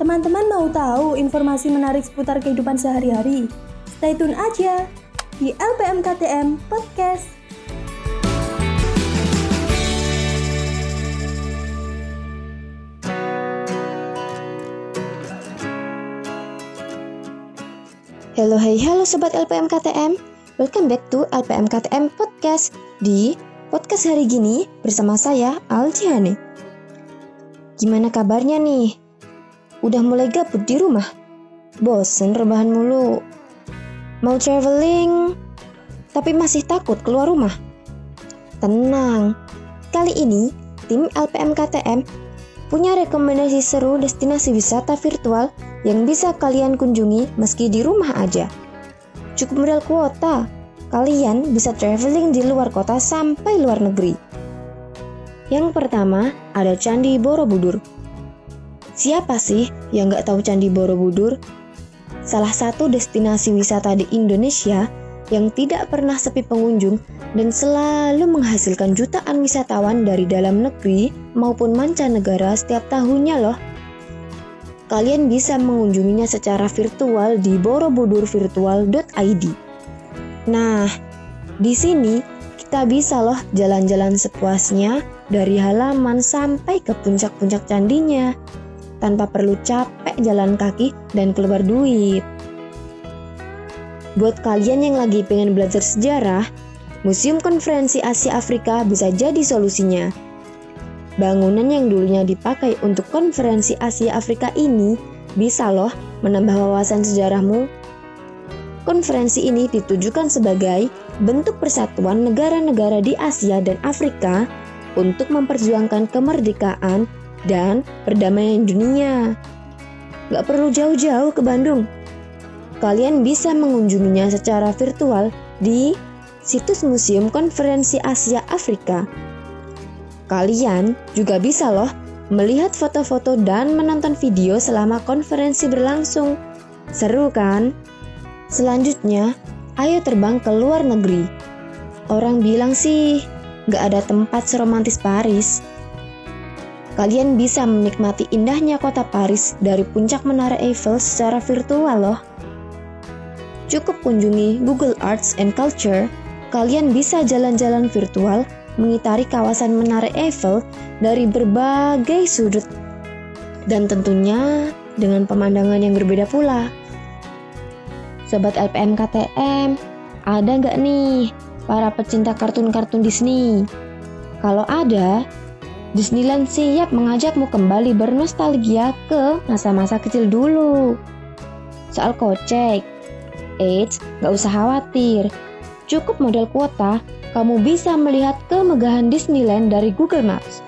Teman-teman mau tahu informasi menarik seputar kehidupan sehari-hari? Stay tune aja di LPM KTM Podcast. Halo hai halo sobat LPM KTM Welcome back to LPM KTM Podcast Di podcast hari gini bersama saya Aljihani Gimana kabarnya nih? Udah mulai gabut di rumah? Bosen rebahan mulu? Mau traveling? Tapi masih takut keluar rumah? Tenang, kali ini tim LPM KTM punya rekomendasi seru destinasi wisata virtual yang bisa kalian kunjungi meski di rumah aja. Cukup modal kuota, kalian bisa traveling di luar kota sampai luar negeri. Yang pertama, ada Candi Borobudur. Siapa sih yang nggak tahu Candi Borobudur? Salah satu destinasi wisata di Indonesia yang tidak pernah sepi pengunjung dan selalu menghasilkan jutaan wisatawan dari dalam negeri maupun mancanegara setiap tahunnya loh. Kalian bisa mengunjunginya secara virtual di borobudurvirtual.id. Nah, di sini kita bisa loh jalan-jalan sepuasnya dari halaman sampai ke puncak-puncak candinya tanpa perlu capek jalan kaki dan keluar duit. Buat kalian yang lagi pengen belajar sejarah, Museum Konferensi Asia Afrika bisa jadi solusinya. Bangunan yang dulunya dipakai untuk konferensi Asia Afrika ini bisa loh menambah wawasan sejarahmu. Konferensi ini ditujukan sebagai bentuk persatuan negara-negara di Asia dan Afrika untuk memperjuangkan kemerdekaan dan perdamaian dunia. Gak perlu jauh-jauh ke Bandung. Kalian bisa mengunjunginya secara virtual di situs Museum Konferensi Asia Afrika Kalian juga bisa loh melihat foto-foto dan menonton video selama konferensi berlangsung. Seru kan? Selanjutnya, ayo terbang ke luar negeri. Orang bilang sih, gak ada tempat seromantis Paris. Kalian bisa menikmati indahnya kota Paris dari puncak Menara Eiffel secara virtual loh. Cukup kunjungi Google Arts and Culture, kalian bisa jalan-jalan virtual mengitari kawasan Menara Eiffel dari berbagai sudut dan tentunya dengan pemandangan yang berbeda pula. Sobat LPM KTM, ada nggak nih para pecinta kartun-kartun Disney? Kalau ada, Disneyland siap mengajakmu kembali bernostalgia ke masa-masa kecil dulu. Soal kocek, Eits, nggak usah khawatir. Cukup modal kuota kamu bisa melihat kemegahan Disneyland dari Google Maps.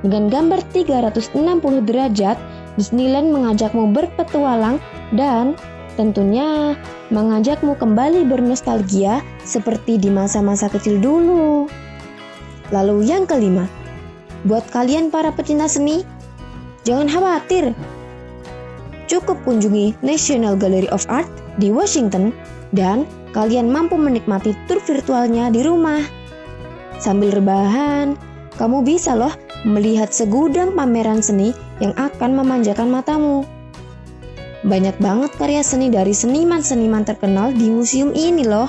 Dengan gambar 360 derajat, Disneyland mengajakmu berpetualang dan tentunya mengajakmu kembali bernostalgia seperti di masa-masa kecil dulu. Lalu yang kelima, buat kalian para pecinta seni, jangan khawatir. Cukup kunjungi National Gallery of Art di Washington dan kalian mampu menikmati tur virtualnya di rumah. Sambil rebahan, kamu bisa loh melihat segudang pameran seni yang akan memanjakan matamu. Banyak banget karya seni dari seniman-seniman terkenal di museum ini loh.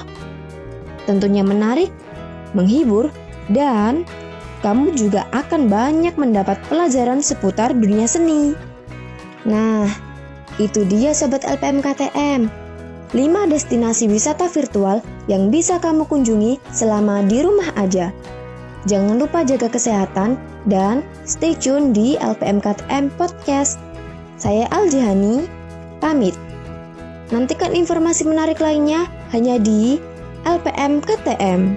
Tentunya menarik, menghibur, dan kamu juga akan banyak mendapat pelajaran seputar dunia seni. Nah, itu dia sobat LPM KTM. 5 destinasi wisata virtual yang bisa kamu kunjungi selama di rumah aja. Jangan lupa jaga kesehatan dan stay tune di LPM KTM Podcast. Saya Aljihani, pamit. Nantikan informasi menarik lainnya hanya di LPM KTM.